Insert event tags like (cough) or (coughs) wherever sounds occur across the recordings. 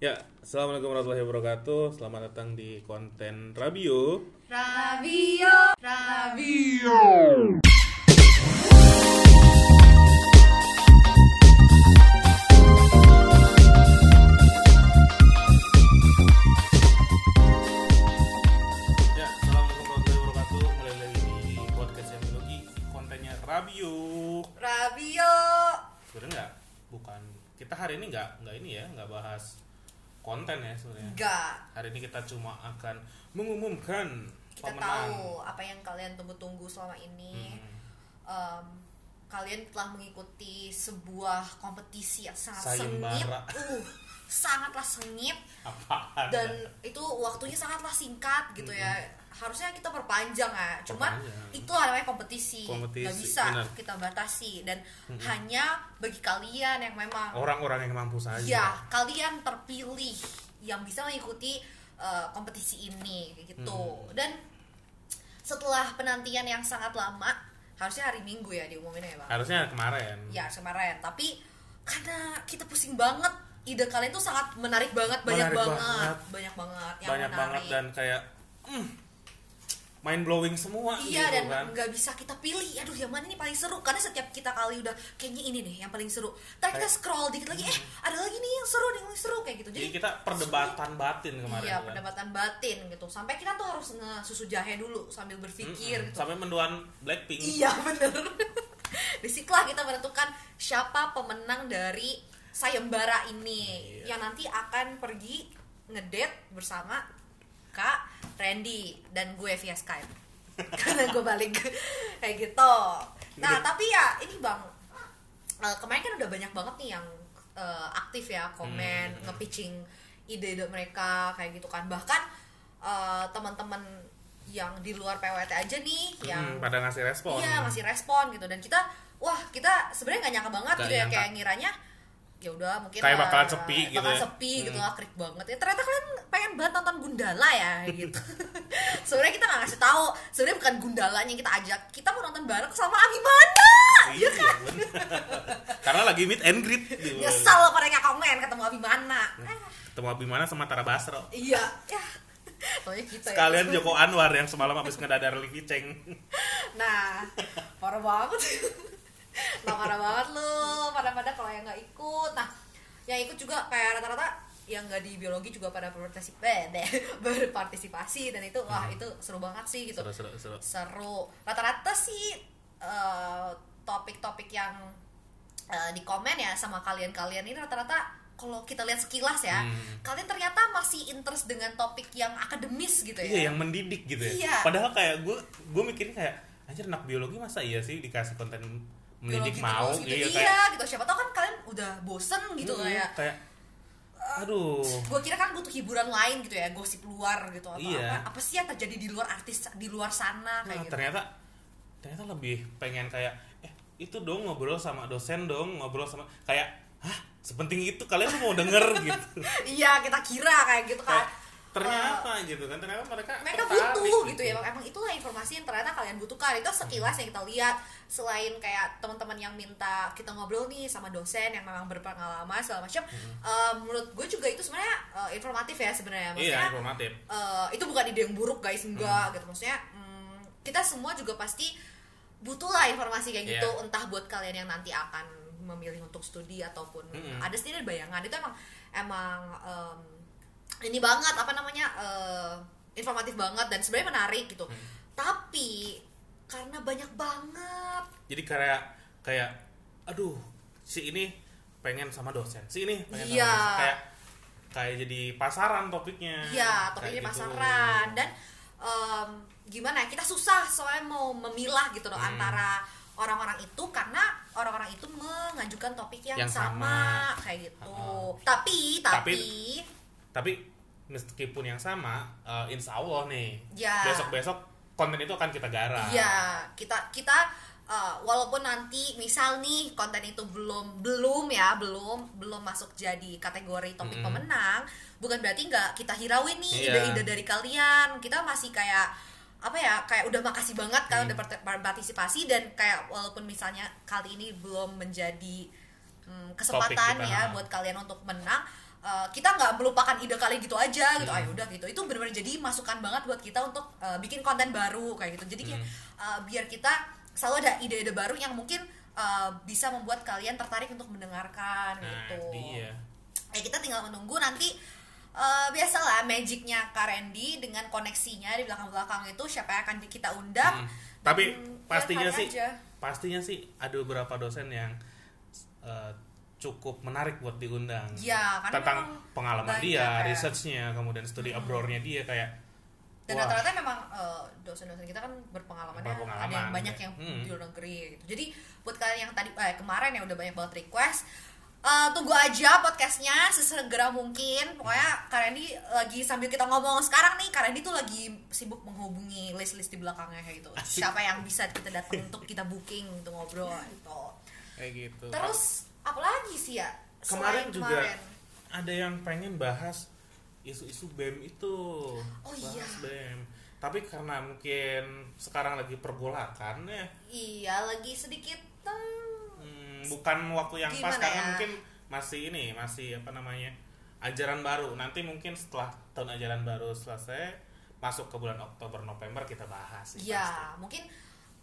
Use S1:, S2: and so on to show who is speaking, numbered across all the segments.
S1: Ya, Assalamualaikum warahmatullahi wabarakatuh. Selamat datang di konten Rabio.
S2: Rabio, Rabio.
S1: Ya, Assalamualaikum warahmatullahi wabarakatuh. Mulai lagi di podcast yang biologi Kontennya Rabio.
S2: Rabio.
S1: Sebenarnya nggak, bukan. Kita hari ini nggak, nggak ini ya, nggak bahas konten ya sebenarnya
S2: Enggak.
S1: Hari ini kita cuma akan mengumumkan
S2: Kita
S1: pemenang
S2: tahu apa yang kalian tunggu-tunggu selama ini.
S1: Hmm.
S2: Em, kalian telah mengikuti sebuah kompetisi yang sangat
S1: Sayembara.
S2: sengit. Uh, sangatlah sengit (laughs)
S1: Apaan?
S2: dan itu waktunya sangatlah singkat gitu ya. Harusnya kita perpanjang ya. Cuman
S1: Perpanjang.
S2: itu namanya kompetisi. Nggak bisa
S1: benar.
S2: kita batasi dan hanya bagi kalian yang memang
S1: Orang-orang yang mampu saja
S2: Ya, kalian terpilih yang bisa mengikuti uh, kompetisi ini gitu.
S1: Hmm.
S2: Dan setelah penantian yang sangat lama, harusnya hari Minggu ya diumuminnya ya, Bang.
S1: Harusnya kemarin
S2: Ya, kemarin. Tapi karena kita pusing banget, ide kalian tuh sangat menarik banget, banyak
S1: Menarik
S2: banget,
S1: banget.
S2: banyak banget yang
S1: Banyak
S2: menarik.
S1: banget dan kayak mm, Mind blowing semua
S2: Iya
S1: gitu
S2: dan
S1: kan
S2: nggak bisa kita pilih. Aduh yang mana nih paling seru? Karena setiap kita kali udah kayaknya ini nih yang paling seru. Ntar kita scroll dikit lagi, eh ada lagi nih yang seru, nih yang seru kayak gitu.
S1: Jadi kita perdebatan batin kemarin
S2: Iya,
S1: kan.
S2: perdebatan batin gitu. Sampai kita tuh harus nge-susu jahe dulu sambil berpikir
S1: Mm-mm.
S2: gitu.
S1: Sampai menduan Blackpink.
S2: Iya, (laughs) bener. Di situlah kita menentukan siapa pemenang dari sayembara ini
S1: Iya.
S2: yang nanti akan pergi ngedate bersama Kak Randy dan gue via Skype. (laughs) Karena gue balik (laughs) kayak gitu. Nah, tapi ya ini Bang eh, kemarin kan udah banyak banget nih yang eh, aktif ya komen
S1: Hmm.
S2: nge-pitching ide-ide mereka kayak gitu kan bahkan eh, teman-teman yang di luar PWT aja nih yang
S1: Mm, pada ngasih respon.
S2: iya ngasih respon gitu dan kita wah kita sebenarnya nggak nyangka banget gitu ya
S1: nyangka.
S2: kayak ngiranya ya udah mungkin
S1: Kayak bakalan sepi gitu
S2: bakalan
S1: ya.
S2: sepi gitu
S1: Hmm.
S2: lah krik banget ya ternyata kalian pengen banget nonton Gundala ya (laughs) gitu sebenarnya kita nggak ngasih tahu sebenarnya bukan Gundalanya yang kita ajak kita mau nonton bareng sama Abimana
S1: Iya, bener. (laughs) Karena lagi meet and greet gitu.
S2: nyesel pada nggak komen ketemu Abimana Eh,
S1: Ketemu Abimana sama Tara Basro.
S2: iya ya (laughs) kita
S1: Sekalian
S2: ya.
S1: Joko Anwar yang semalam habis ngedadar Livi Cheng.
S2: Nah, parah banget. Nah, parah banget lu. Pada-pada kalau yang nggak ikut. Nah, yang ikut juga kayak rata-rata yang nggak di biologi juga pada berpartisipasi, (laughs) berpartisipasi dan itu wah itu seru banget sih gitu.
S1: Seru, seru, seru.
S2: Seru. Rata-rata sih eh, topik-topik yang eh, di komen ya sama kalian-kalian ini rata-rata kalau kita lihat sekilas ya,
S1: Hmm.
S2: kalian ternyata masih interest dengan topik yang akademis gitu ya.
S1: Iya, yang mendidik gitu ya.
S2: Iya.
S1: Padahal kayak gue gue mikirin kayak anjir anak biologi masa iya sih dikasih konten mendidik
S2: biologi
S1: mau
S2: gitu.
S1: iya,
S2: iya gitu. Siapa tau kan kalian udah bosen gitu
S1: Mm,
S2: kayak
S1: kayak aduh.
S2: gue kira kan butuh hiburan lain gitu ya gosip luar gitu atau
S1: Iya.
S2: apa. Apa sih yang terjadi di luar artis di luar sana
S1: Nah,
S2: kayak gitu?
S1: ternyata ternyata lebih pengen kayak eh itu dong ngobrol sama dosen dong ngobrol sama kayak hah? Sepenting itu kalian mau denger (laughs) gitu.
S2: Iya kita kira kayak gitu kan.
S1: Kayak ternyata gitu kan ternyata mereka
S2: mereka
S1: tertarik
S2: butuh
S1: gitu.
S2: gitu ya emang itulah informasi yang ternyata kalian butuhkan. Itu sekilas yang kita lihat selain kayak teman-teman yang minta kita ngobrol nih sama dosen yang memang berpengalaman segala macam eh, menurut gue juga itu sebenarnya eh, informatif ya sebenarnya.
S1: Iya
S2: maksudnya
S1: informatif.
S2: eh, itu bukan ide yang buruk guys enggak gitu. Maksudnya mm, kita semua juga pasti butuh lah informasi kayak gitu
S1: Iya.
S2: entah buat kalian yang nanti akan memilih untuk studi ataupun
S1: Mm-mm.
S2: ada sendiri bayangan. Itu emang emang em, ini banget apa namanya eh, informatif banget dan sebenarnya menarik gitu
S1: Mm.
S2: tapi karena banyak banget
S1: jadi kayak kayak aduh si ini pengen sama dosen si ini pengen sama
S2: Iya.
S1: dosen. kayak kayak jadi pasaran topiknya
S2: Iya, topiknya
S1: gitu.
S2: pasaran dan em, gimana ya kita susah soalnya mau memilah gitu loh
S1: Hmm.
S2: antara orang-orang itu karena orang-orang itu mengajukan topik yang,
S1: Yang
S2: sama,
S1: sama.
S2: kayak gitu.
S1: Uh-uh.
S2: Tapi tapi,
S1: tapi meskipun yang sama eh, insya Allah nih
S2: Ya.
S1: besok besok konten itu akan kita garap
S2: ya kita kita eh, walaupun nanti misal nih konten itu belum belum ya belum belum masuk jadi kategori topik
S1: Mm-mm.
S2: pemenang bukan berarti nggak kita hirauin nih
S1: Iya.
S2: ide-ide dari kalian kita masih kayak apa ya kayak udah makasih banget kalian
S1: Hmm.
S2: udah part- partisipasi dan kayak walaupun misalnya kali ini belum menjadi hmm, kesempatan ya buat kalian untuk menang uh, kita nggak melupakan ide kalian gitu aja gitu. Ayo udah gitu. Itu benar-benar jadi masukan banget buat kita untuk uh, bikin konten baru kayak gitu. Jadi kayak, uh, biar kita selalu ada ide-ide baru yang mungkin uh, bisa membuat kalian tertarik untuk mendengarkan
S1: nah
S2: gitu.
S1: dia.
S2: Ya kita tinggal menunggu nanti eh, biasalah magicnya Kak Randy dengan koneksinya di belakang-belakang itu siapa yang akan kita undang.
S1: Hmm. tapi
S2: Dan
S1: pastinya sih
S2: kali aja.
S1: pastinya sih ada beberapa dosen yang eh, cukup menarik buat diundang
S2: ya karena
S1: tentang pengalaman
S2: banyak
S1: dia,
S2: ya.
S1: researchnya, kemudian studi abroadnya dia kayak
S2: dan rata-rata memang eh, dosen-dosen kita kan berpengalamannya
S1: Berpengalaman,
S2: ada yang banyak
S1: ya.
S2: yang
S1: Hmm.
S2: di luar negeri gitu jadi buat kalian yang tadi eh, kemarin yang udah banyak banget request eh, tunggu aja podcastnya sesegera mungkin pokoknya Kak Randy lagi sambil kita ngomong sekarang nih Kak Randy tuh lagi sibuk menghubungi list-list di belakangnya kayak gitu siapa yang bisa kita datang untuk kita booking untuk ngobrol gitu
S1: kayak gitu.
S2: terus apa lagi sih ya
S1: kemarin juga
S2: kemarin.
S1: ada yang pengen bahas isu-isu BEM itu.
S2: Oh
S1: bahas
S2: iya.
S1: BEM. Tapi karena mungkin sekarang lagi pergolakan ya,
S2: iya lagi sedikit hmm,
S1: hmm, bukan waktu yang pas
S2: Gimana
S1: karena
S2: ya?
S1: mungkin masih ini, masih apa namanya? ajaran baru. Nanti mungkin setelah tahun ajaran baru selesai masuk ke bulan Oktober November kita bahas pasti.
S2: Ya, mungkin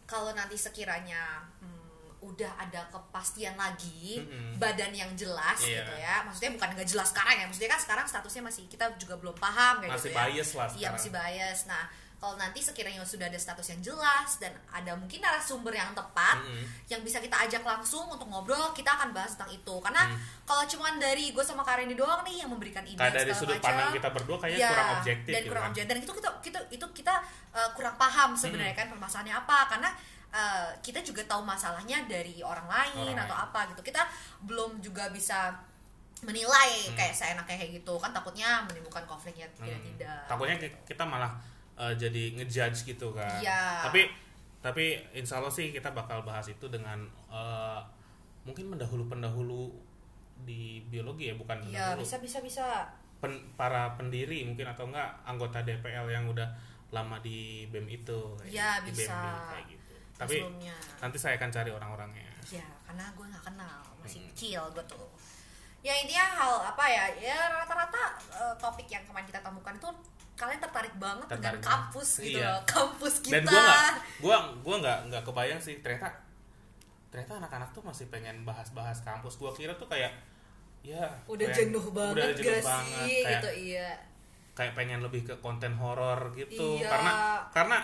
S2: kalau nanti sekiranya hmm, udah ada kepastian lagi,
S1: Mm-mm.
S2: badan yang jelas
S1: Iya.
S2: gitu ya. Maksudnya bukan nggak jelas sekarang ya. Maksudnya kan sekarang statusnya masih kita juga belum paham kayak
S1: Masih
S2: gitu ya.
S1: bias lah
S2: Iya, masih bias. Nah, kalau nanti sekiranya sudah ada status yang jelas dan ada mungkin narasumber yang tepat
S1: Mm-mm.
S2: yang bisa kita ajak langsung untuk ngobrol, kita akan bahas tentang itu. Karena
S1: Hmm.
S2: kalau cuman dari gue sama Karen doang nih yang memberikan ide
S1: Kayak dari sudut
S2: macam,
S1: pandang kita berdua kayaknya
S2: Iya,
S1: kurang objektif
S2: dan
S1: gitu
S2: kurang
S1: kan.
S2: objektif dan itu kita kita itu kita uh, kurang paham sebenarnya
S1: Hmm.
S2: kan permasalahannya apa karena uh, kita juga tahu masalahnya dari orang lain
S1: Orang
S2: atau
S1: lain.
S2: apa gitu kita belum juga bisa menilai
S1: Hmm.
S2: kayak seenaknya kayak gitu kan takutnya menimbulkan konfliknya tidak
S1: Hmm.
S2: tidak
S1: Takutnya ki- kita malah uh, jadi ngejudge gitu kan.
S2: Iya.
S1: Tapi tapi insya Allah sih kita bakal bahas itu dengan uh, mungkin pendahulu-pendahulu di biologi ya bukan pendahulu.
S2: bisa bisa bisa
S1: Pen- para pendiri mungkin atau enggak anggota DPL yang udah lama di BEM itu.
S2: Iya,
S1: di
S2: bisa.
S1: BEM kayak gitu. Tapi
S2: sebelumnya
S1: nanti saya akan cari orang-orangnya.
S2: ya karena gue nggak kenal masih
S1: Hmm.
S2: kecil gue tuh ya intinya hal apa ya ya rata-rata uh, topik yang kemarin kita temukan itu kalian tertarik banget dengan
S1: Tertarik
S2: kampus
S1: banget.
S2: gitu
S1: Iya.
S2: loh kampus kita
S1: dan gua nggak gua gua nggak nggak kebayang sih ternyata ternyata anak-anak tuh masih pengen bahas-bahas kampus gua kira tuh kayak ya
S2: udah
S1: pengen-
S2: jenuh banget
S1: udah jenuh
S2: gak
S1: banget.
S2: sih
S1: kayak
S2: gitu iya
S1: kayak pengen lebih ke konten horor gitu
S2: Iya.
S1: karena karena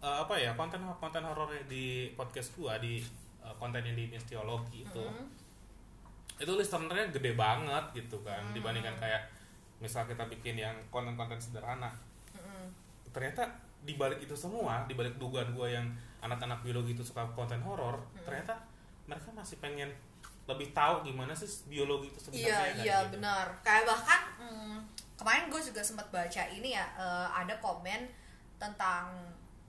S1: eh, apa ya konten konten horor di podcast gua di eh, konten yang di mistiologi itu
S2: Mm.
S1: itu listenernya gede banget gitu kan
S2: Hmm.
S1: dibandingkan kayak misal kita bikin yang konten-konten sederhana
S2: Mm-mm.
S1: ternyata di balik itu semua di balik dugaan gue yang anak-anak biologi itu suka konten horor
S2: Hmm.
S1: ternyata mereka masih pengen lebih tahu gimana sih biologi itu sebenarnya
S2: iya iya
S1: gitu.
S2: benar kayak bahkan mm, kemarin gue juga sempat baca ini ya eh, ada komen tentang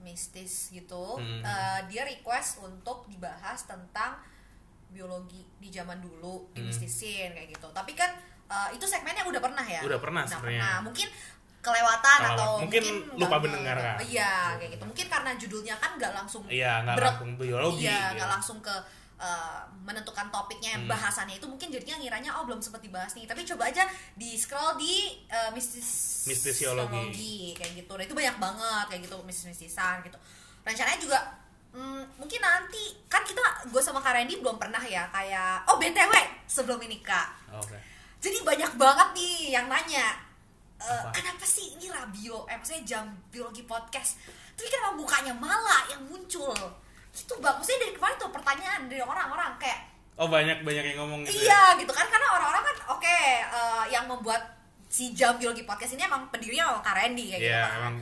S2: mistis gitu
S1: Hmm.
S2: Eh, dia request untuk dibahas tentang biologi di zaman dulu di
S1: Hmm.
S2: mistisin kayak gitu tapi kan eh, itu segmennya udah pernah ya
S1: Udah pernah sebenarnya.
S2: pernah mungkin kelewatan
S1: Kelewat.
S2: atau
S1: Mungkin lupa
S2: nggak-
S1: mendengar, kan?
S2: iya kayak gitu mungkin karena judulnya kan nggak langsung
S1: iya nggak langsung biologi
S2: Iya,
S1: gitu.
S2: nggak langsung ke uh, menentukan topiknya
S1: Hmm.
S2: bahasannya itu mungkin jadinya ngiranya oh belum sempat dibahas nih. Tapi coba aja di scroll di uh, mistis
S1: Mistisiologi.
S2: kayak gitu. Nah, itu banyak banget kayak gitu mistis-mistisan gitu. Rencananya juga hmm, mungkin nanti kan kita gue sama Kak Randy belum pernah ya kayak oh BTW sebelum ini Kak.
S1: oke
S2: Jadi banyak banget nih yang nanya e,
S1: Apa?
S2: kenapa sih ini radio, eh maksudnya jam biologi podcast, tapi kenapa mukanya malah yang muncul? Gitu bang, maksudnya dari kemarin tuh pertanyaan dari orang-orang kayak
S1: oh banyak banyak yang ngomong gitu ya?
S2: iya gitu kan karena orang-orang kan oke eh, yang membuat si jam biologi podcast ini emang pendirinya Kak Randy kayak gitu
S1: Iya,
S2: kan.
S1: emang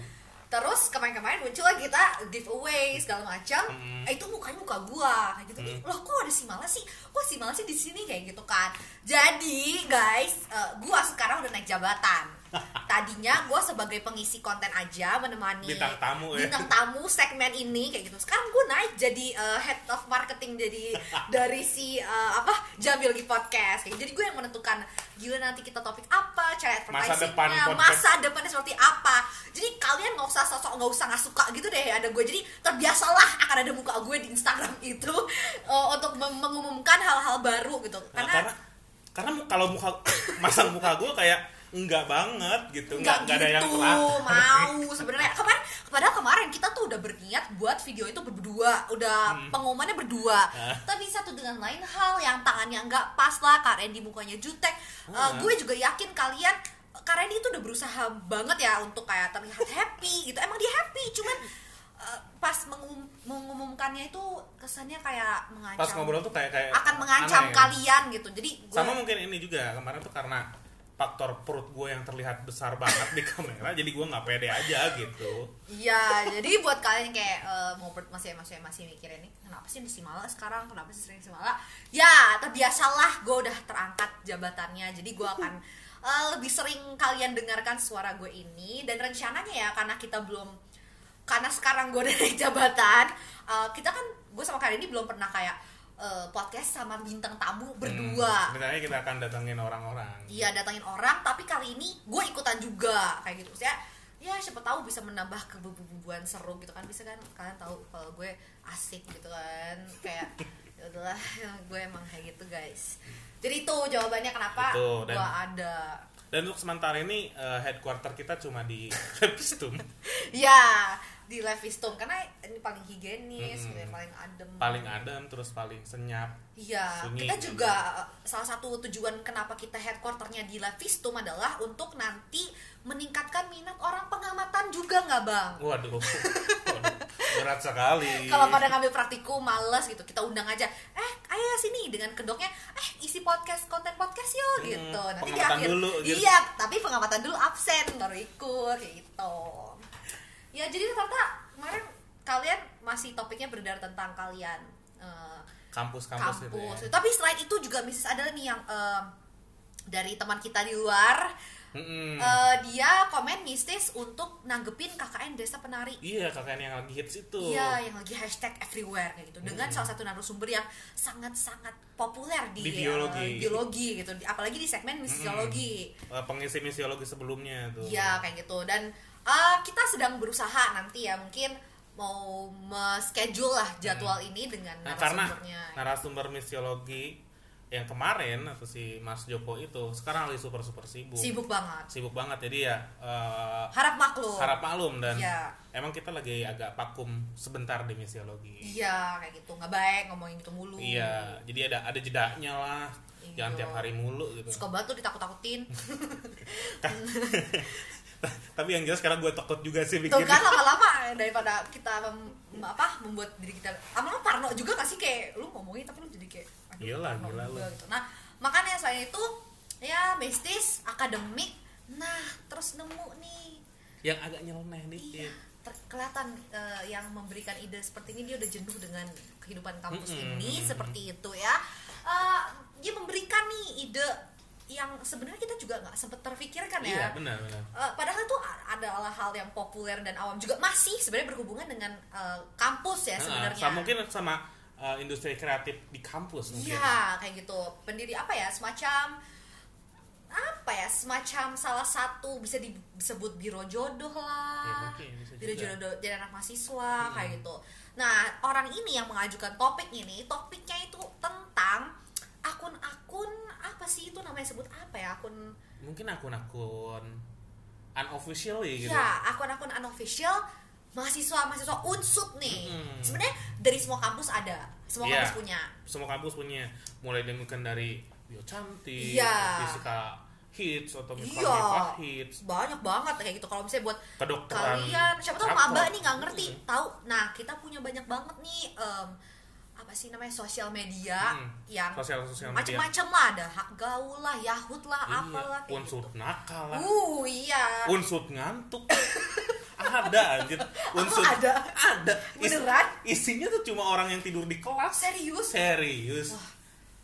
S2: Terus kemarin-kemarin muncul lah kita giveaway segala macam.
S1: Mm.
S2: Eh, itu mukanya muka gua kayak gitu.
S1: Mm.
S2: loh kok ada si Mala sih? Kok si Mala sih di sini kayak gitu kan. Jadi, guys, eh, gua sekarang udah naik jabatan. Tadinya gua sebagai pengisi konten aja menemani
S1: Bintang tamu ya.
S2: bintang tamu segmen ini kayak gitu. Sekarang gua naik jadi eh, head of marketing jadi (laughs) dari si eh, apa? Jam Biologi Podcast. Kayak gitu. Jadi gue yang menentukan gila nanti kita topik apa, cara
S1: Masa depan
S2: advertisingnya,
S1: podcast.
S2: masa depannya seperti apa. Jadi kalian nggak usah sosok nggak usah nggak suka gitu deh ada gue. Jadi terbiasalah akan ada muka gue di Instagram (laughs) itu eh, untuk mengumumkan hal-hal baru gitu.
S1: Nah,
S2: Karena,
S1: karena karena mu- kalau muka (coughs) masang muka gue kayak enggak banget gitu
S2: nggak
S1: enggak, enggak ada yang
S2: gitu
S1: kelihatan
S2: mau (laughs) sebenarnya. Kemarin padahal kemarin kita tuh udah berniat buat video itu berdua udah pengumumannya berdua.
S1: Ah.
S2: tapi satu dengan lain hal yang tangannya nggak pas lah Kak Randy mukanya jutek. Eh,
S1: Ah.
S2: gue juga yakin kalian Kak Randy itu udah berusaha banget ya untuk kayak terlihat happy gitu. Emang dia happy cuman eh, pas mengum- mengumumkannya itu kesannya kayak mengancam.
S1: Pas ngobrol tuh kayak kayak
S2: akan mengancam
S1: aneh.
S2: kalian gitu. Jadi gue
S1: sama mungkin ini juga kemarin tuh karena faktor perut gue yang terlihat besar banget di kamera jadi gue nggak pede aja gitu
S2: Iya, jadi buat kalian yang kayak eh, mau ber- masih masih masih mikirin nih, kenapa sih di Simala sekarang, kenapa sih sering Simala? Ya, terbiasalah gue udah terangkat jabatannya, jadi gue akan eh, lebih sering kalian dengarkan suara gue ini dan rencananya ya karena kita belum karena sekarang gue udah naik jabatan, eh, kita kan gue sama kalian ini belum pernah kayak eh, podcast sama bintang tamu berdua.
S1: Hmm, sebenarnya kita akan datengin orang-orang
S2: Iya datangin orang, tapi kali ini gue ikutan juga kayak gitu. Ya, ya siapa tahu bisa menambah kebubuan seru gitu kan. Bisa kan kalian tahu kalau gue asik gitu kan. Kayak (laughs) ya udahlah (laughs) gue emang kayak gitu guys. Jadi itu jawabannya kenapa
S1: Itu, dan-
S2: gue ada.
S1: dan untuk sementara ini eh, headquarter kita cuma di (laughs) Lepistum
S2: Ya di Levistum karena ini paling higienis, gitu ya, paling adem.
S1: paling adem terus paling senyap
S2: Iya,
S1: Sunyi.
S2: kita juga uh, salah satu tujuan kenapa kita headquarternya di Levistum adalah untuk nanti meningkatkan minat orang pengamatan juga nggak bang?
S1: waduh, (laughs) waduh berat sekali
S2: Kalau pada ngambil praktikum males gitu, kita undang aja. Eh, ayo sini dengan kedoknya. Eh, isi podcast konten podcast yuk
S1: Hmm,
S2: gitu. Nanti di akhir,
S1: dulu, gitu.
S2: iya, tapi pengamatan dulu absen baru ikut kayak gitu. Ya jadi ternyata kemarin kalian masih topiknya berdar tentang kalian. eh,
S1: gitu ya
S2: kampus. Tapi selain itu juga mistis ada nih yang em, dari teman kita di luar,
S1: Mm-mm.
S2: eh, dia komen mistis untuk nanggepin KKN Desa Penari.
S1: iya kakak yang lagi hits itu
S2: Iya, yang lagi hashtag everywhere kayak gitu. Dengan salah satu narasumber yang sangat-sangat populer di,
S1: Di biologi.
S2: eh, biologi gitu. Apalagi di segmen misiologi.
S1: Eh, pengisi misiologi sebelumnya tuh
S2: Iya, kayak gitu. Dan eh, kita sedang berusaha nanti ya mungkin mau schedule lah jadwal ini dengan
S1: Nah, karena
S2: narasumbernya.
S1: narasumber misiologi yang kemarin atau si Mas Joko itu sekarang lagi super super sibuk.
S2: Sibuk banget.
S1: Sibuk banget jadi ya eh,
S2: Harap maklum.
S1: harap maklum dan
S2: Iya.
S1: emang kita lagi agak vakum sebentar di misiologi.
S2: Iya, kayak gitu. Nggak baik ngomongin gitu mulu.
S1: Iya, jadi ada ada jedanya lah. Jangan
S2: Iya.
S1: tiap hari mulu gitu.
S2: Suka banget tuh ditakut-takutin. (laughs) (laughs) (laughs)
S1: Tapi yang jelas sekarang gue takut juga sih
S2: Tuh
S1: bikin.
S2: kan lama-lama daripada kita mem- apa membuat diri kita lama-lama parno juga gak sih kayak lu ngomongin tapi lu jadi kayak aduh,
S1: Iyalah,
S2: parno
S1: gila
S2: juga
S1: lu.
S2: gitu. Nah, makanya selain itu ya besties akademik. Nah, terus nemu nih
S1: Yang agak nyeleneh
S2: iya
S1: dikit.
S2: ter- kelihatan eh, yang memberikan ide seperti ini dia udah jenuh dengan kehidupan kampus
S1: Mm-mm.
S2: ini seperti itu ya Eh, dia memberikan nih ide yang sebenarnya kita juga nggak sempet terpikirkan ya
S1: Iya, benar benar.
S2: Eh, padahal itu a- adalah hal yang populer dan awam juga masih sebenarnya berhubungan dengan eh, kampus ya sebenarnya.
S1: sama mungkin sama uh, industri kreatif di kampus mungkin.
S2: Iya, kayak gitu. Pendiri apa ya? Semacam apa ya? Semacam salah satu bisa disebut biro jodoh
S1: Ya,
S2: lah.
S1: mungkin bisa
S2: biro
S1: juga.
S2: jodoh jadi anak mahasiswa kayak gitu. Nah, orang ini yang mengajukan topik ini, topiknya itu tentang akun-akun apa sih itu namanya sebut apa ya? Akun
S1: Mungkin akun-akun unofficially gitu.
S2: Ya, akun-akun unofficial mahasiswa-mahasiswa unsut nih.
S1: Mm-mm.
S2: Sebenarnya dari semua kampus ada, semua
S1: Iya.
S2: kampus punya.
S1: Semua kampus punya mulai dari mungkin dari bio cantik,
S2: Iya.
S1: fisika hits atau misalnya hits,
S2: Banyak banget kayak gitu. Kalau misalnya buat
S1: kedokteran.
S2: kalian, siapa tahu maba nih nggak ngerti,
S1: Mm.
S2: tahu. Nah, kita punya banyak banget nih em, apa sih namanya sosial media
S1: Mm.
S2: yang
S1: Sosial sosial
S2: macam-macam lah ada hak gaul lah, yahut lah,
S1: Iya,
S2: apalah kayak
S1: unsur
S2: gitu.
S1: nakal lah.
S2: Uh, iya.
S1: unsur ngantuk (laughs) ada anjir unsur
S2: ada?
S1: ada Is-
S2: Beneran?
S1: isinya tuh cuma orang yang tidur di kelas
S2: Serius?
S1: serius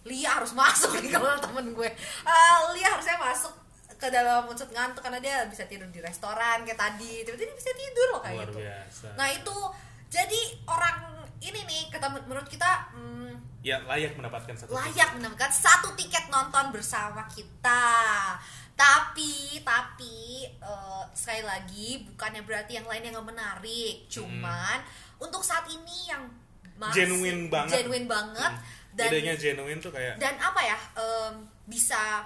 S2: Lia harus masuk nih kalau (laughs) temen gue Eh, Lia harusnya masuk ke dalam unsur ngantuk karena dia bisa tidur di restoran kayak tadi tiba-tiba dia bisa tidur loh kayak
S1: luar
S2: gitu
S1: biasa
S2: nah itu jadi orang ini nih kata menurut kita hmm,
S1: ya layak mendapatkan satu
S2: layak mendapatkan satu tiket nonton bersama kita tapi tapi eh, sekali lagi bukannya berarti yang lain yang nggak menarik cuman untuk saat ini yang masih
S1: Genuine banget.
S2: genuine banget
S1: Hmm.
S2: dan
S1: idenya genuine tuh kayak
S2: dan apa ya em, bisa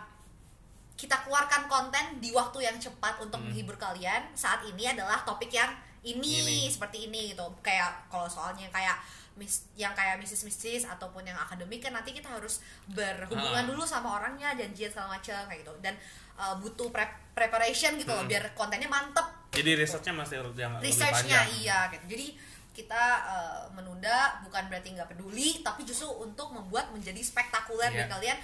S2: kita keluarkan konten di waktu yang cepat untuk
S1: Hmm.
S2: menghibur kalian saat ini adalah topik yang ini,
S1: Ini.
S2: seperti ini gitu. Kayak kalau soalnya kayak mis yang kayak mistis mistis ataupun yang akademik kan nanti kita harus berhubungan
S1: Ah.
S2: dulu sama orangnya janjian segala macam kayak gitu. Dan uh, butuh prep preparation gitu loh
S1: Hmm.
S2: biar kontennya mantep.
S1: Jadi researchnya masih harus yang
S2: researchnya iya gitu. Jadi kita uh, menunda bukan berarti nggak peduli tapi justru untuk membuat menjadi spektakuler dan kalian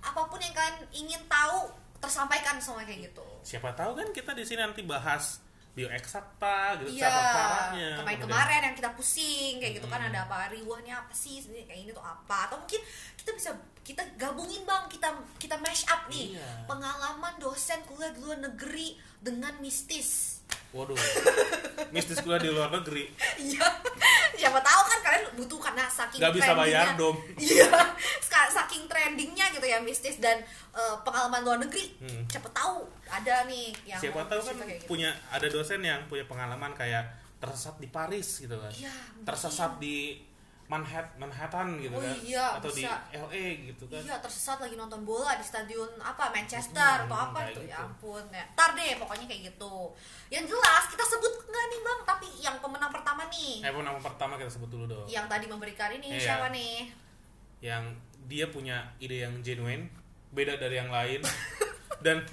S2: apa pun yang kalian ingin tahu tersampaikan semua kayak gitu.
S1: Siapa tahu kan kita di sini nanti bahas bioeksakta gitu.
S2: Iya
S1: cara caranya?
S2: kemarin kemarin yang kita pusing kayak gitu kan
S1: Hmm.
S2: ada apa riwahnya apa sih? Sebenarnya kayak ini tuh apa? Atau mungkin kita bisa kita gabungin bang. Kita kita mash up nih
S1: Iya.
S2: pengalaman dosen kuliah di luar negeri dengan mistis
S1: waduh mistis kuliah di luar negeri
S2: Iya, siapa tahu kan kalian butuh karena saking
S1: Nggak bisa bayar. Dom.
S2: Iya, saking trendingnya gitu ya mistis dan eh, pengalaman luar negeri.
S1: Hmm.
S2: Siapa tahu ada nih yang
S1: siapa tahu kan
S2: gitu.
S1: punya ada dosen yang punya pengalaman kayak tersesat di Paris gitu kan
S2: Iya,
S1: tersesat di Manhattan, Manhattan gitu
S2: Oh
S1: kan
S2: iya,
S1: atau
S2: bisa.
S1: di LA gitu kan
S2: Iya tersesat lagi nonton bola di stadion apa Manchester
S1: Hmm,
S2: atau apa itu
S1: gitu.
S2: ya ampun ya. Ntar deh pokoknya kayak gitu. Yang jelas kita sebut nggak nih bang tapi yang pemenang pertama nih
S1: eh nama pertama kita sebut dulu dong
S2: yang tadi memberikan ini
S1: Iya.
S2: siapa nih?
S1: yang dia punya ide yang genuine beda dari yang lain (laughs) dan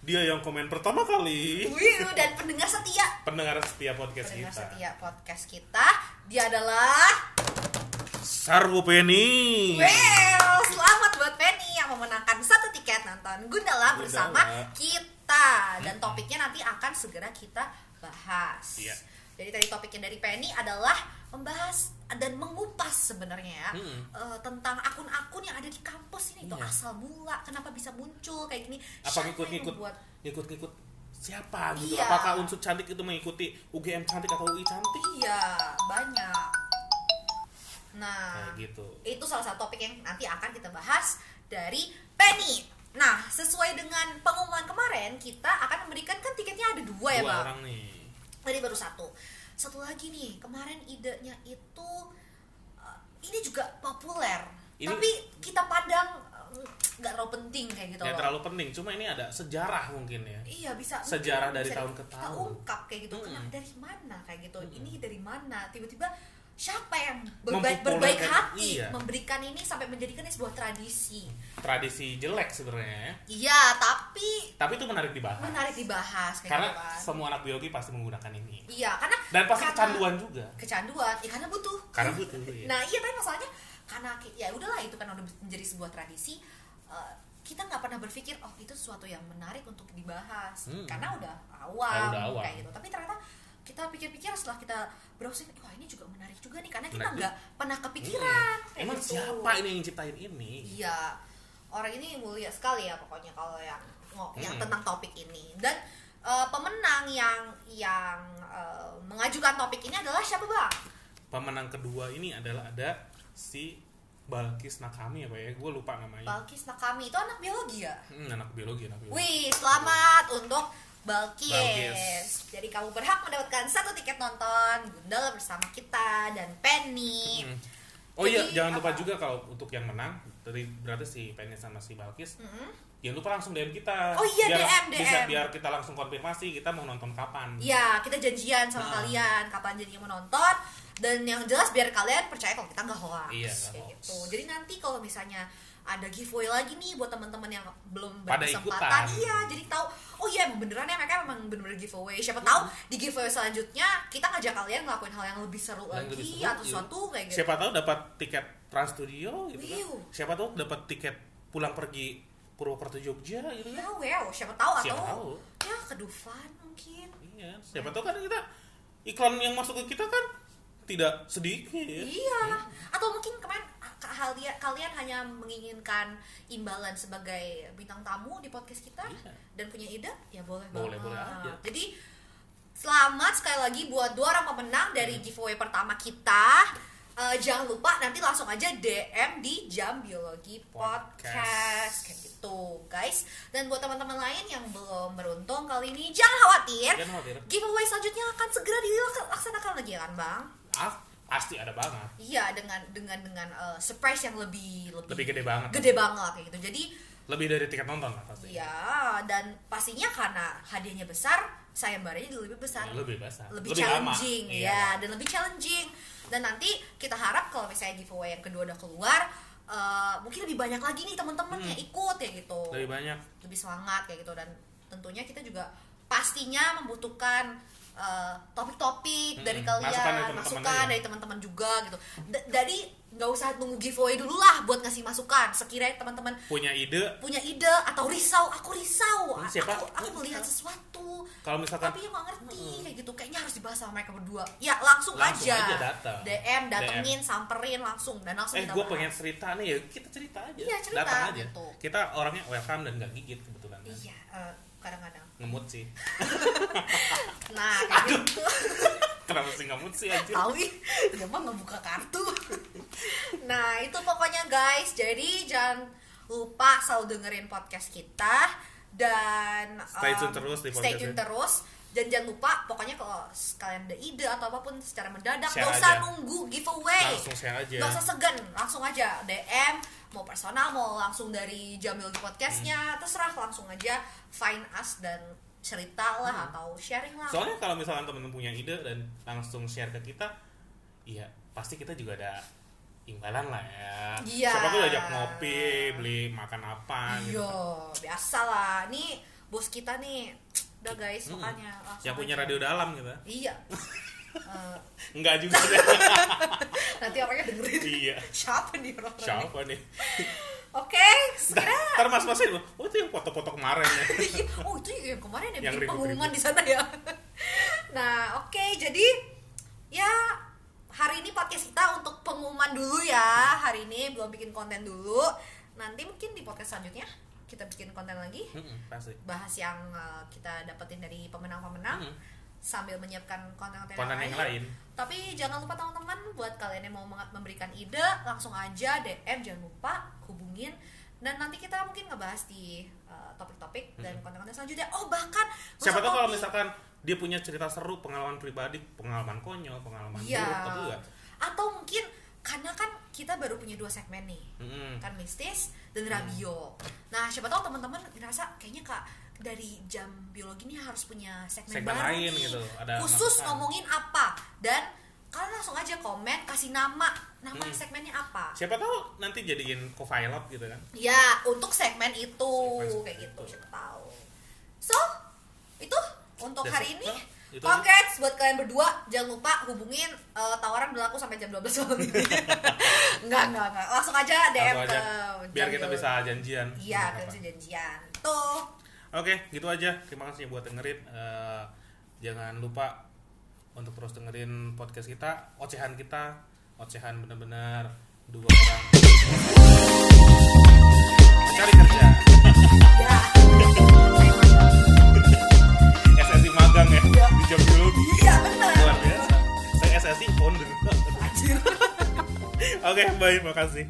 S1: dia yang komen pertama kali
S2: Wih dan pendengar setia
S1: pendengar setia podcast
S2: pendengar
S1: kita
S2: setia podcast kita dia adalah
S1: Sarwo Penny
S2: Well, selamat buat Penny yang memenangkan satu tiket nonton Gundala bersama
S1: Gundala.
S2: kita dan topiknya nanti akan segera kita bahas.
S1: Iya.
S2: Jadi tadi topiknya dari Penny adalah membahas dan mengupas sebenarnya ya
S1: Mm.
S2: eh, tentang akun-akun yang ada di kampus ini itu
S1: Iya.
S2: asal mula kenapa bisa muncul kayak gini
S1: apa ngikut-ngikut ngikut-ngikut siapa gitu
S2: Iya.
S1: apakah unsur cantik itu mengikuti UGM cantik atau UI cantik
S2: Iya banyak. Nah
S1: kayak gitu
S2: itu salah satu topik yang nanti akan kita bahas dari Penny. Nah, sesuai dengan pengumuman kemarin, kita akan memberikan kan tiketnya ada dua ya,
S1: dua
S2: Bang.
S1: orang nih
S2: Tadi baru satu. Satu lagi nih, kemarin idenya itu uh, ini juga populer.
S1: Ini-
S2: Tapi kita pandang uh, nggak terlalu penting kayak gitu
S1: ya
S2: loh.
S1: terlalu penting cuma ini ada sejarah mungkin ya
S2: Iya bisa
S1: Sejarah
S2: mungkin
S1: dari
S2: bisa
S1: tahun ke
S2: kita
S1: tahun.
S2: ungkap kayak gitu
S1: Mm-mm.
S2: Kenapa dari mana kayak gitu
S1: Mm-mm.
S2: ini dari mana tiba-tiba siapa yang berbaik berbaik hati
S1: iya.
S2: memberikan ini sampai menjadikan ini sebuah tradisi
S1: tradisi jelek sebenarnya ya.
S2: iya tapi
S1: tapi itu menarik dibahas
S2: menarik dibahas
S1: karena
S2: kan
S1: semua anak biologi pasti menggunakan ini
S2: iya karena
S1: dan pasti
S2: karena-
S1: kecanduan juga
S2: kecanduan ya karena butuh
S1: karena butuh ya.
S2: nah iya tapi masalahnya karena ya udahlah itu kan udah menjadi sebuah tradisi eh, kita nggak pernah berpikir oh itu sesuatu yang menarik untuk dibahas
S1: Hmm.
S2: karena udah awam,
S1: Ya, udah awam.
S2: kayak gitu tapi ternyata kita pikir-pikir setelah kita browsing wah ini juga menarik juga nih karena kita nggak pernah kepikiran
S1: Hmm. emang
S2: gitu.
S1: siapa ini yang ciptain ini
S2: iya orang ini mulia sekali ya pokoknya kalau yang yang
S1: Hmm.
S2: tentang topik ini dan eh, pemenang yang yang eh, mengajukan topik ini adalah siapa bang
S1: pemenang kedua ini adalah ada si Balkis Nakami apa ya gue lupa namanya
S2: Balkis Nakami itu anak biologi ya
S1: hmm, anak biologi anak biologi
S2: Wih, selamat untuk Balkis.
S1: Balkis.
S2: Jadi kamu berhak mendapatkan satu tiket nonton Gundala bersama kita dan Penny.
S1: Hmm. oh iya
S2: Jadi,
S1: jangan lupa
S2: apa?
S1: juga kalau untuk yang menang dari berarti si Penny sama si Balkis
S2: Mm-mm.
S1: jangan lupa langsung DM kita
S2: Oh iya,
S1: biar,
S2: DM,
S1: bisa
S2: DM.
S1: biar kita langsung konfirmasi kita mau nonton kapan
S2: Ya, kita janjian sama
S1: Ah.
S2: kalian kapan jadinya mau nonton dan yang jelas biar kalian percaya kalau kita nggak hoax.
S1: Iya,
S2: Kayak
S1: hoax.
S2: gitu. Jadi nanti kalau misalnya ada giveaway lagi nih buat teman-teman yang belum berkesempatan, iya, jadi tahu oh iya emang beneran ya mereka memang bener-bener giveaway. Siapa tahu di giveaway selanjutnya kita ngajak kalian ngelakuin hal yang lebih seru
S1: Yang
S2: lagi
S1: lebih seru,
S2: atau
S1: iya.
S2: sesuatu kayak gitu.
S1: siapa tahu dapat tiket Trans Studio gitu kan
S2: Iya.
S1: siapa tahu dapat tiket pulang pergi Purwokerto Jogja gitu
S2: Ya,
S1: kan
S2: well, siapa tahu
S1: siapa
S2: atau
S1: tahu
S2: ya ke Dufan mungkin.
S1: iya siapa tahu kan kita iklan yang masuk ke kita kan tidak sedikit
S2: Iya. Atau mungkin kemarin kalian kalian hanya menginginkan imbalan sebagai bintang tamu di podcast kita
S1: Iya.
S2: dan punya ide, ya boleh
S1: Boleh,
S2: banget.
S1: boleh aja.
S2: Jadi selamat sekali lagi buat dua orang pemenang dari giveaway pertama kita. Eh, jangan lupa nanti langsung aja DM di Jam Biologi Podcast,
S1: Podcast.
S2: kayak gitu, guys. Dan buat teman-teman lain yang belum beruntung kali ini jangan khawatir.
S1: Jangan khawatir.
S2: Giveaway selanjutnya akan segera dilaksanakan lagi ya kan, Bang?
S1: A- pasti ada banget.
S2: Iya dengan dengan dengan eh, surprise yang lebih lebih
S1: lebih gede banget.
S2: gede banget kayak gitu. Jadi
S1: lebih dari tiket nonton lah pasti.
S2: Ya dan pastinya karena hadiahnya besar sayembaranya juga lebih besar.
S1: Lebih besar.
S2: Lebih,
S1: lama.
S2: challenging
S1: Iya.
S2: ya dan lebih challenging. Dan nanti kita harap kalau misalnya giveaway yang kedua udah keluar eh, mungkin lebih banyak lagi nih teman-teman
S1: Hmm.
S2: yang ikut ya gitu.
S1: Lebih banyak.
S2: Lebih semangat kayak gitu. Dan tentunya kita juga pastinya membutuhkan topik-topik
S1: Mm-mm.
S2: dari kalian
S1: dari
S2: masukan
S1: aja.
S2: dari teman-teman juga gitu D- dari nggak usah nunggu giveaway dulu lah buat ngasih masukan. Sekiranya teman-teman
S1: punya ide.
S2: punya ide atau risau aku risau.
S1: Hmm, siapa?
S2: aku, aku melihat sesuatu.
S1: Kalau misalkan
S2: tapi yang nggak ngerti kayak gitu. Kayaknya harus dibahas sama mereka berdua. Ya langsung,
S1: Langsung
S2: aja,
S1: aja datang.
S2: DM datengin samperin langsung dan langsung
S1: eh gue pengen cerita nih. Ya kita cerita aja.
S2: Iya, cerita,
S1: datang aja.
S2: gitu.
S1: kita orangnya welcome dan gak gigit kebetulan kan.
S2: iya eh, kadang-kadang.
S1: Ngemut sih. (laughs)
S2: Nah kayak gitu. (laughs)
S1: Kenapa sih ngemut sih aja
S2: tahu ih dia mah nggak buka kartu nah itu pokoknya guys. Jadi jangan lupa selalu dengerin podcast kita dan
S1: Stay tune
S2: um,
S1: terus di
S2: stay tune terus. Dan jangan lupa pokoknya kalau kalian ada ide atau apa pun secara mendadak
S1: Share
S2: gak usah
S1: aja.
S2: nunggu giveaway.
S1: Langsung share aja.
S2: Gak usah segan, langsung aja. DM mau personal mau langsung dari Jamil di podcastnya
S1: Hmm.
S2: terserah langsung aja. Find us dan cerita lah atau sharing lah.
S1: Hmm. soalnya kalau misalkan temen-temen punya ide dan langsung share ke kita iya pasti kita juga ada imbalan lah ya
S2: Iya.
S1: siapa tuh ajak ngopi beli makan apa gitu
S2: Iya, biasa lah. Nih bos kita nih, udah guys,
S1: Mm-mm.
S2: makanya langsung
S1: yang punya
S2: aja.
S1: radio dalam gitu
S2: Iya. (laughs) Eh,
S1: enggak juga (laughs)
S2: nanti orangnya dengerin.
S1: iya
S2: Siapa nih orang
S1: siapa nih
S2: Oke,
S1: ntar,
S2: sekira.
S1: ntar mas masin loh oh itu yang foto-foto kemarin ya (laughs)
S2: oh itu yang kemarin yang,
S1: Yang
S2: pengumuman di sana ya. nah, oke, jadi ya hari ini podcast kita untuk pengumuman dulu ya. Hari ini belum bikin konten dulu. Nanti mungkin di podcast selanjutnya kita bikin konten lagi.
S1: Mm-mm, pasti
S2: bahas yang uh, kita dapetin dari pemenang-pemenang
S1: Mm-mm.
S2: sambil menyiapkan konten-konten
S1: konten yang lain
S2: Tapi jangan lupa teman-teman buat kalian yang mau memberikan ide langsung aja DM jangan lupa hubungin dan nanti kita mungkin ngebahas di uh, topik-topik dan konten-konten selanjutnya. Oh bahkan
S1: siapa tahu kalau misalkan dia punya cerita seru pengalaman pribadi pengalaman konyol pengalaman
S2: Iya.
S1: buruk atau enggak
S2: Atau mungkin karena kan kita baru punya dua segmen nih
S1: Mm-mm.
S2: kan mistis dan radio. Nah, siapa tahu teman-teman ngerasa kayaknya kak dari jam biologi ini harus punya segmen,
S1: Segmen
S2: baru
S1: lain
S2: nih,
S1: gitu, ada
S2: khusus
S1: masukan.
S2: ngomongin apa dan kalian langsung aja komen kasih nama nama
S1: Hmm.
S2: segmennya apa.
S1: siapa tahu nanti jadiin co-pilot gitu kan
S2: Ya untuk segmen itu
S1: Segmen
S2: kayak
S1: itu.
S2: gitu siapa tahu. So itu untuk
S1: That's
S2: hari
S1: it.
S2: ini.
S1: Itu
S2: Congrats buat kalian berdua. Jangan lupa hubungin eh, tawaran berlaku sampai jam 12 malam ini. (laughs) enggak, enggak, enggak. Langsung aja DM
S1: Langsung aja.
S2: ke
S1: biar kita bisa janjian
S2: Iya, kita bisa janjian. Tuh.
S1: Oke, gitu aja. Terima kasih buat dengerin. Eh, jangan lupa untuk terus dengerin podcast kita, ocehan kita, ocehan bener-bener dua orang cari kerja. (laughs)
S2: Ya.
S1: Jam biologi.
S2: Iya, benar.
S1: Luar biasa. Saya SSI founder. (laughs)
S2: Anjir.
S1: Oke, baik, makasih.